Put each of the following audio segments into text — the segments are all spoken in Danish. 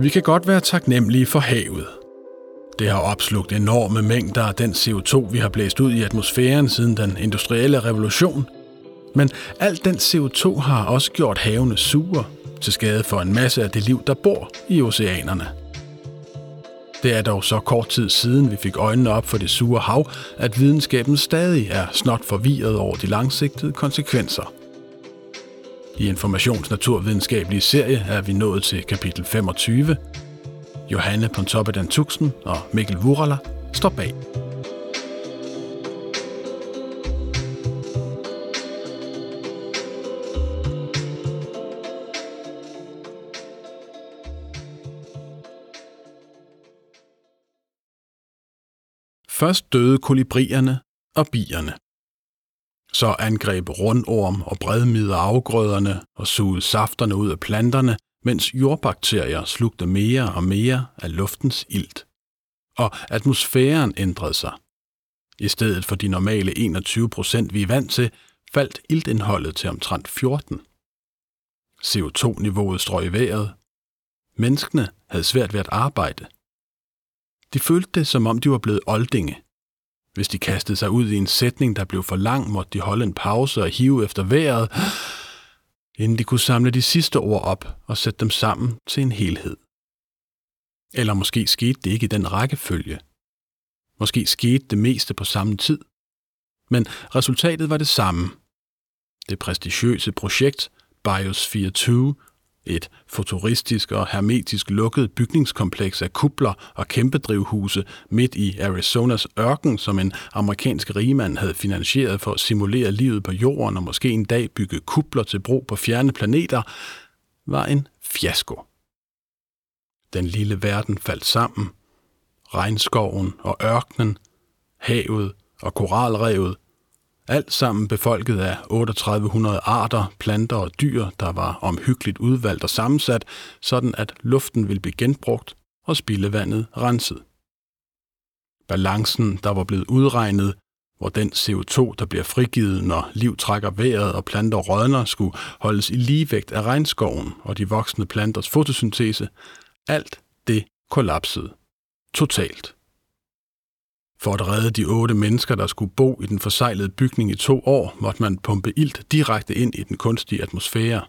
Vi kan godt være taknemmelige for havet. Det har opslugt enorme mængder af den CO2, vi har blæst ud i atmosfæren siden den industrielle revolution. Men al den CO2 har også gjort havene sure, til skade for en masse af det liv, der bor i oceanerne. Det er dog så kort tid siden, vi fik øjnene op for det sure hav, at videnskaben stadig er snot forvirret over de langsigtede konsekvenser. I Informations Naturvidenskabelige serie er vi nået til kapitel 25. Johanne Pontoppidan Tuxen og Mikkel Wurala står bag. Først døde kolibrierne og bierne. Så angreb rundorm og bredmider afgrøderne og sugede safterne ud af planterne, mens jordbakterier slugte mere og mere af luftens ilt. Og atmosfæren ændrede sig. I stedet for de normale 21 procent, vi er vant til, faldt iltindholdet til omtrent 14. CO2-niveauet strøg i vejret. Menneskene havde svært ved at arbejde. De følte det, som om de var blevet oldinge. Hvis de kastede sig ud i en sætning, der blev for lang, måtte de holde en pause og hive efter vejret, inden de kunne samle de sidste ord op og sætte dem sammen til en helhed. Eller måske skete det ikke i den rækkefølge. Måske skete det meste på samme tid. Men resultatet var det samme. Det prestigiøse projekt Biosphere 2 et futuristisk og hermetisk lukket bygningskompleks af kupler og kæmpedrivhuse midt i Arizonas ørken, som en amerikansk rigmand havde finansieret for at simulere livet på jorden og måske en dag bygge kupler til brug på fjerne planeter, var en fiasko. Den lille verden faldt sammen. Regnskoven og ørkenen, havet og koralrevet alt sammen befolket af 3800 arter, planter og dyr, der var omhyggeligt udvalgt og sammensat, sådan at luften ville blive genbrugt og spildevandet renset. Balancen, der var blevet udregnet, hvor den CO2, der bliver frigivet, når liv trækker vejret og planter rådner, skulle holdes i ligevægt af regnskoven og de voksne planters fotosyntese, alt det kollapsede. Totalt. For at redde de otte mennesker, der skulle bo i den forsejlede bygning i to år, måtte man pumpe ilt direkte ind i den kunstige atmosfære.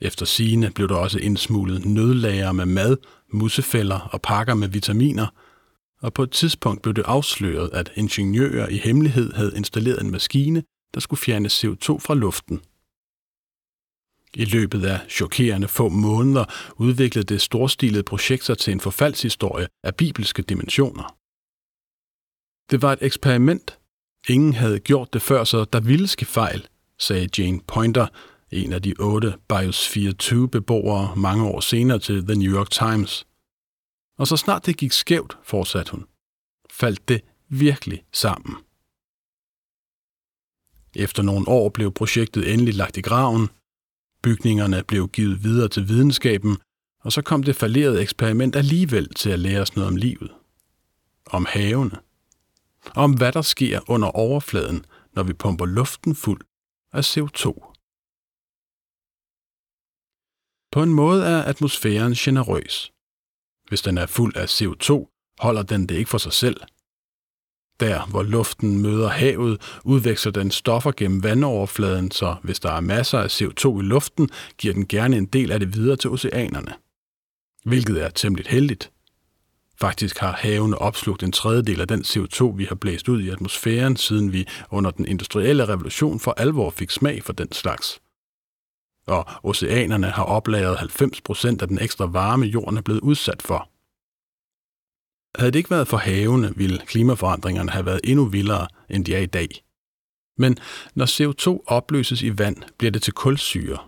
Efter sigende blev der også indsmuglet nødlager med mad, musefælder og pakker med vitaminer, og på et tidspunkt blev det afsløret, at ingeniører i hemmelighed havde installeret en maskine, der skulle fjerne CO2 fra luften. I løbet af chokerende få måneder udviklede det storstilede projekt sig til en forfaldshistorie af bibelske dimensioner. Det var et eksperiment. Ingen havde gjort det før, så der ville ske fejl, sagde Jane Pointer, en af de otte Biosphere 2-beboere mange år senere til The New York Times. Og så snart det gik skævt, fortsatte hun, faldt det virkelig sammen. Efter nogle år blev projektet endelig lagt i graven. Bygningerne blev givet videre til videnskaben, og så kom det falderede eksperiment alligevel til at lære os noget om livet. Om havene om hvad der sker under overfladen, når vi pumper luften fuld af CO2. På en måde er atmosfæren generøs. Hvis den er fuld af CO2, holder den det ikke for sig selv. Der, hvor luften møder havet, udveksler den stoffer gennem vandoverfladen, så hvis der er masser af CO2 i luften, giver den gerne en del af det videre til oceanerne. Hvilket er temmelig heldigt. Faktisk har havene opslugt en tredjedel af den CO2, vi har blæst ud i atmosfæren, siden vi under den industrielle revolution for alvor fik smag for den slags. Og oceanerne har oplagret 90% af den ekstra varme, jorden er blevet udsat for. Havde det ikke været for havene, ville klimaforandringerne have været endnu vildere, end de er i dag. Men når CO2 opløses i vand, bliver det til kulsyre,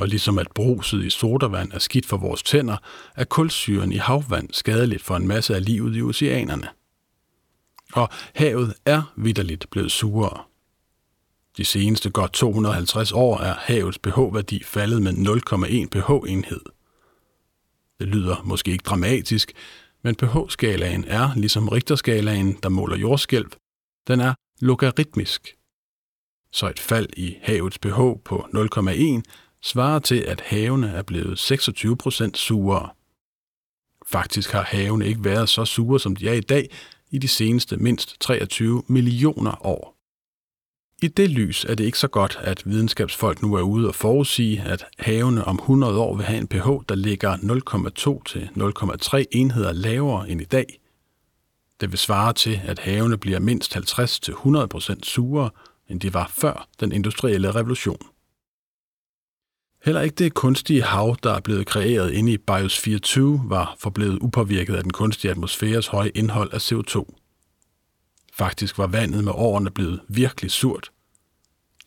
og ligesom at bruset i sodavand er skidt for vores tænder, er kulsyren i havvand skadeligt for en masse af livet i oceanerne. Og havet er vidderligt blevet surere. De seneste godt 250 år er havets pH-værdi faldet med 0,1 pH-enhed. Det lyder måske ikke dramatisk, men pH-skalaen er, ligesom Richterskalaen, der måler jordskælv, den er logaritmisk. Så et fald i havets pH på 0,1 svarer til, at havene er blevet 26 procent surere. Faktisk har havene ikke været så sure, som de er i dag, i de seneste mindst 23 millioner år. I det lys er det ikke så godt, at videnskabsfolk nu er ude og forudsige, at havene om 100 år vil have en pH, der ligger 0,2 til 0,3 enheder lavere end i dag. Det vil svare til, at havene bliver mindst 50 til 100 procent surere, end de var før den industrielle revolution. Heller ikke det kunstige hav, der er blevet kreeret inde i Biosphere 20, var forblevet upåvirket af den kunstige atmosfæres høje indhold af CO2. Faktisk var vandet med årene blevet virkelig surt.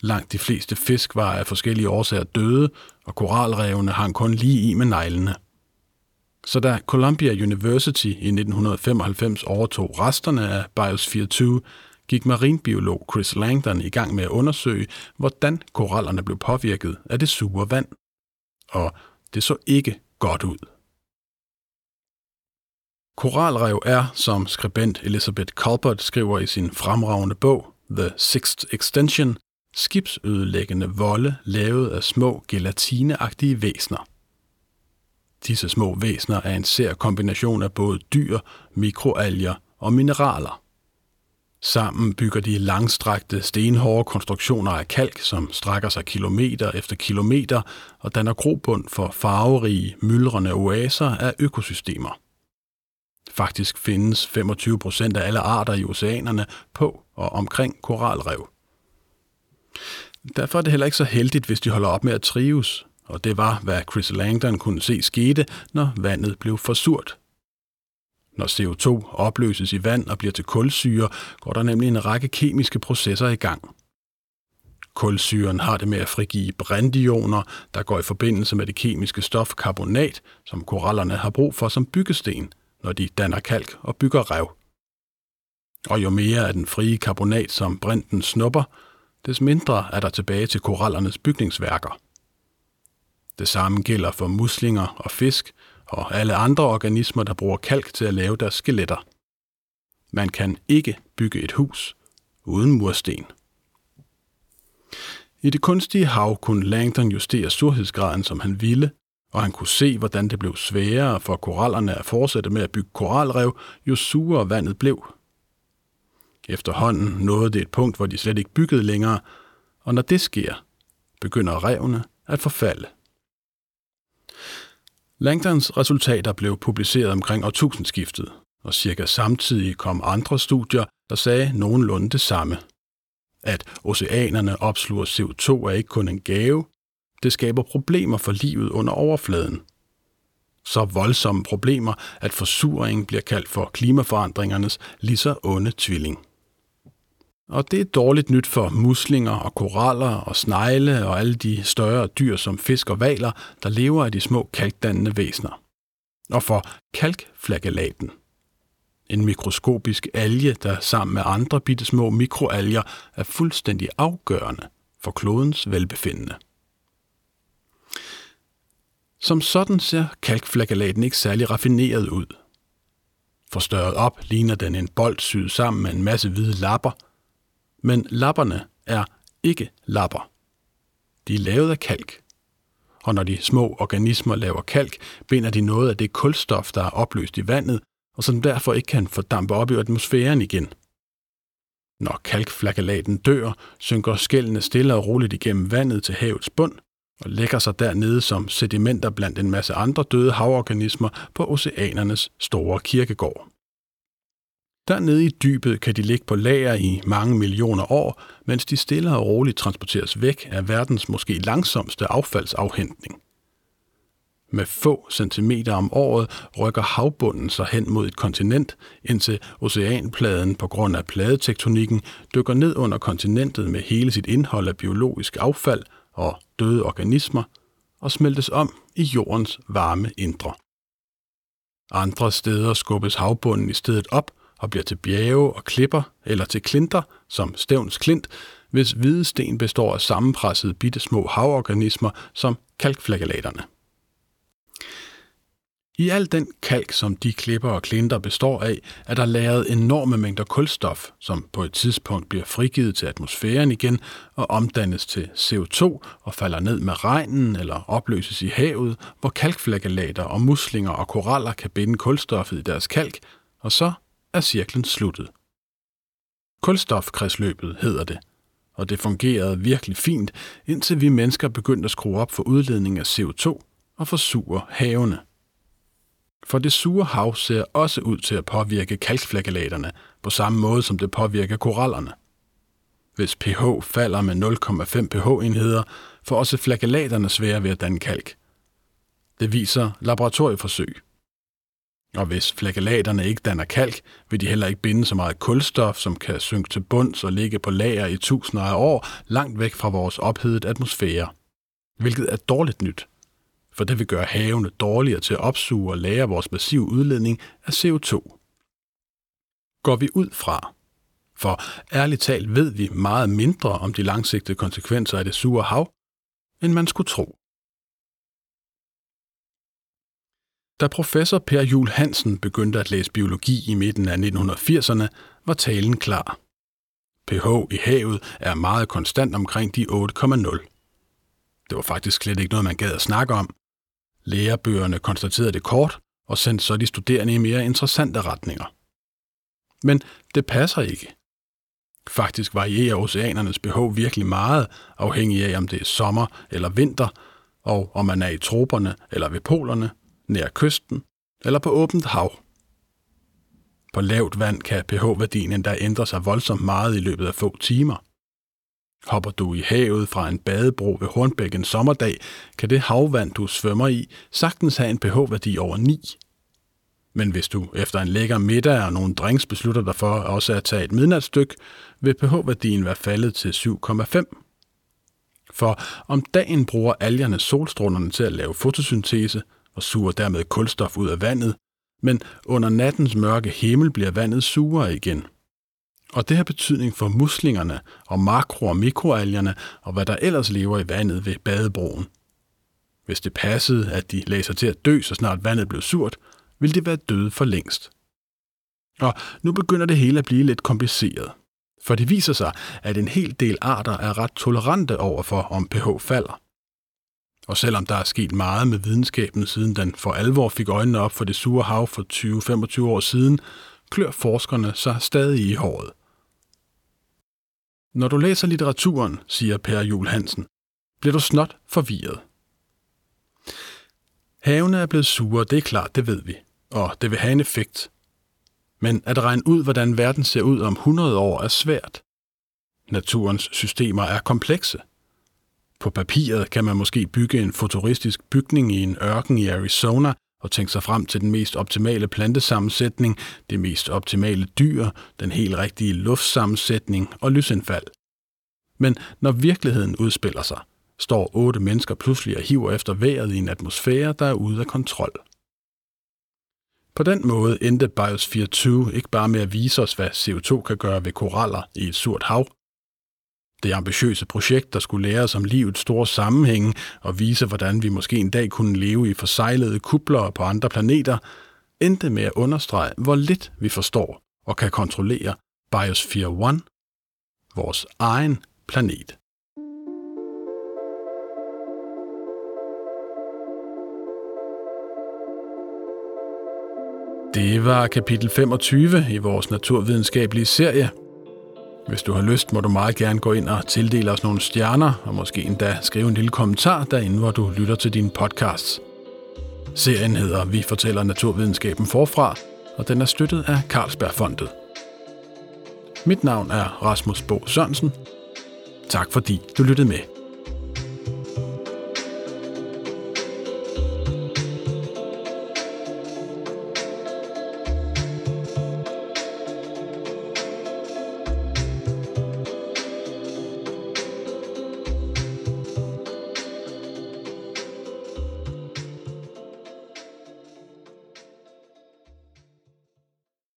Langt de fleste fisk var af forskellige årsager døde, og koralrevene hang kun lige i med neglene. Så da Columbia University i 1995 overtog resterne af Biosphere 2, gik marinbiolog Chris Langdon i gang med at undersøge, hvordan korallerne blev påvirket af det sure vand. Og det så ikke godt ud. Koralrev er, som skribent Elizabeth Colbert skriver i sin fremragende bog The Sixth Extension, skibsødelæggende volde lavet af små gelatineagtige væsner. Disse små væsner er en sær kombination af både dyr, mikroalger og mineraler. Sammen bygger de langstrakte stenhårde konstruktioner af kalk, som strækker sig kilometer efter kilometer og danner grobund for farverige, myldrende oaser af økosystemer. Faktisk findes 25 procent af alle arter i oceanerne på og omkring koralrev. Derfor er det heller ikke så heldigt, hvis de holder op med at trives, og det var, hvad Chris Langdon kunne se skete, når vandet blev for surt. Når CO2 opløses i vand og bliver til kulsyre, går der nemlig en række kemiske processer i gang. Kulsyren har det med at frigive brintioner, der går i forbindelse med det kemiske stof karbonat, som korallerne har brug for som byggesten – når de danner kalk og bygger rev. Og jo mere af den frie karbonat, som brinten snupper, des mindre er der tilbage til korallernes bygningsværker. Det samme gælder for muslinger og fisk og alle andre organismer, der bruger kalk til at lave deres skeletter. Man kan ikke bygge et hus uden mursten. I det kunstige hav kunne Langdon justere surhedsgraden, som han ville, og han kunne se, hvordan det blev sværere for korallerne at fortsætte med at bygge koralrev, jo surere vandet blev. Efterhånden nåede det et punkt, hvor de slet ikke byggede længere, og når det sker, begynder revene at forfalde. Langdons resultater blev publiceret omkring årtusindskiftet, og cirka samtidig kom andre studier, der sagde nogenlunde det samme. At oceanerne opsluger CO2 er ikke kun en gave, det skaber problemer for livet under overfladen. Så voldsomme problemer, at forsuringen bliver kaldt for klimaforandringernes lige så onde tvilling. Og det er dårligt nyt for muslinger og koraller og snegle og alle de større dyr som fisk og valer, der lever af de små kalkdannende væsner. Og for kalkflagellaten. En mikroskopisk alge, der sammen med andre bitte små mikroalger er fuldstændig afgørende for klodens velbefindende. Som sådan ser kalkflagellaten ikke særlig raffineret ud. Forstørret op ligner den en bold syet sammen med en masse hvide lapper, men lapperne er ikke lapper. De er lavet af kalk. Og når de små organismer laver kalk, binder de noget af det kulstof, der er opløst i vandet, og som derfor ikke kan fordampe op i atmosfæren igen. Når kalkflagellaten dør, synker skældene stille og roligt igennem vandet til havets bund, og lægger sig dernede som sedimenter blandt en masse andre døde havorganismer på oceanernes store kirkegård. Dernede i dybet kan de ligge på lager i mange millioner år, mens de stille og roligt transporteres væk af verdens måske langsomste affaldsafhentning. Med få centimeter om året rykker havbunden sig hen mod et kontinent, indtil oceanpladen på grund af pladetektonikken dykker ned under kontinentet med hele sit indhold af biologisk affald og døde organismer og smeltes om i jordens varme indre. Andre steder skubbes havbunden i stedet op og bliver til bjerge og klipper eller til klinter, som Stævns Klint, hvis hvide sten består af sammenpressede bitte små havorganismer som kalkflagellaterne. I al den kalk, som de klipper og klinter består af, er der lagret enorme mængder kulstof, som på et tidspunkt bliver frigivet til atmosfæren igen og omdannes til CO2 og falder ned med regnen eller opløses i havet, hvor kalkflagellater og muslinger og koraller kan binde kulstoffet i deres kalk, og så er cirklen sluttet. Kulstofkredsløbet hedder det, og det fungerede virkelig fint, indtil vi mennesker begyndte at skrue op for udledning af CO2 og forsure havene. For det sure hav ser også ud til at påvirke kalkflagellaterne på samme måde som det påvirker korallerne. Hvis pH falder med 0,5 pH-enheder, får også flagellaterne svære ved at danne kalk. Det viser laboratorieforsøg. Og hvis flagellaterne ikke danner kalk, vil de heller ikke binde så meget kulstof, som kan synke til bunds og ligge på lager i tusinder af år langt væk fra vores ophedede atmosfære. Hvilket er dårligt nyt for det vil gøre havene dårligere til at opsuge og lære vores massive udledning af CO2. Går vi ud fra, for ærligt talt ved vi meget mindre om de langsigtede konsekvenser af det sure hav, end man skulle tro. Da professor Per Jul Hansen begyndte at læse biologi i midten af 1980'erne, var talen klar. pH i havet er meget konstant omkring de 8,0. Det var faktisk slet ikke noget, man gad at snakke om, Lærebøgerne konstaterede det kort og sendte så de studerende i mere interessante retninger. Men det passer ikke. Faktisk varierer oceanernes behov virkelig meget, afhængig af om det er sommer eller vinter, og om man er i troperne eller ved polerne, nær kysten eller på åbent hav. På lavt vand kan pH-værdien endda ændre sig voldsomt meget i løbet af få timer. Hopper du i havet fra en badebro ved Hornbæk en sommerdag, kan det havvand, du svømmer i, sagtens have en pH-værdi over 9. Men hvis du efter en lækker middag og nogle drinks beslutter dig for også at tage et midnatsstyk, vil pH-værdien være faldet til 7,5. For om dagen bruger algerne solstrålerne til at lave fotosyntese og suger dermed kulstof ud af vandet, men under nattens mørke himmel bliver vandet surere igen – og det har betydning for muslingerne og makro- og mikroalgerne og hvad der ellers lever i vandet ved badebroen. Hvis det passede, at de lagde sig til at dø, så snart vandet blev surt, ville de være døde for længst. Og nu begynder det hele at blive lidt kompliceret. For det viser sig, at en hel del arter er ret tolerante overfor, om pH falder. Og selvom der er sket meget med videnskaben, siden den for alvor fik øjnene op for det sure hav for 20-25 år siden, klør forskerne sig stadig i håret – når du læser litteraturen, siger Per Jul Hansen, bliver du snot forvirret. Havene er blevet sure, det er klart, det ved vi, og det vil have en effekt. Men at regne ud, hvordan verden ser ud om 100 år, er svært. Naturens systemer er komplekse. På papiret kan man måske bygge en futuristisk bygning i en ørken i Arizona, og tænke sig frem til den mest optimale plantesammensætning, det mest optimale dyr, den helt rigtige luftsammensætning og lysindfald. Men når virkeligheden udspiller sig, står otte mennesker pludselig og hiver efter vejret i en atmosfære, der er ude af kontrol. På den måde endte BIOS 24 ikke bare med at vise os, hvad CO2 kan gøre ved koraller i et surt hav, det ambitiøse projekt, der skulle lære os om livets store sammenhænge og vise, hvordan vi måske en dag kunne leve i forsejlede kubler på andre planeter, endte med at understrege, hvor lidt vi forstår og kan kontrollere Biosphere 1, vores egen planet. Det var kapitel 25 i vores naturvidenskabelige serie – hvis du har lyst, må du meget gerne gå ind og tildele os nogle stjerner, og måske endda skrive en lille kommentar derinde, hvor du lytter til dine podcasts. Serien hedder Vi fortæller naturvidenskaben forfra, og den er støttet af Carlsbergfondet. Mit navn er Rasmus Bo Sørensen. Tak fordi du lyttede med.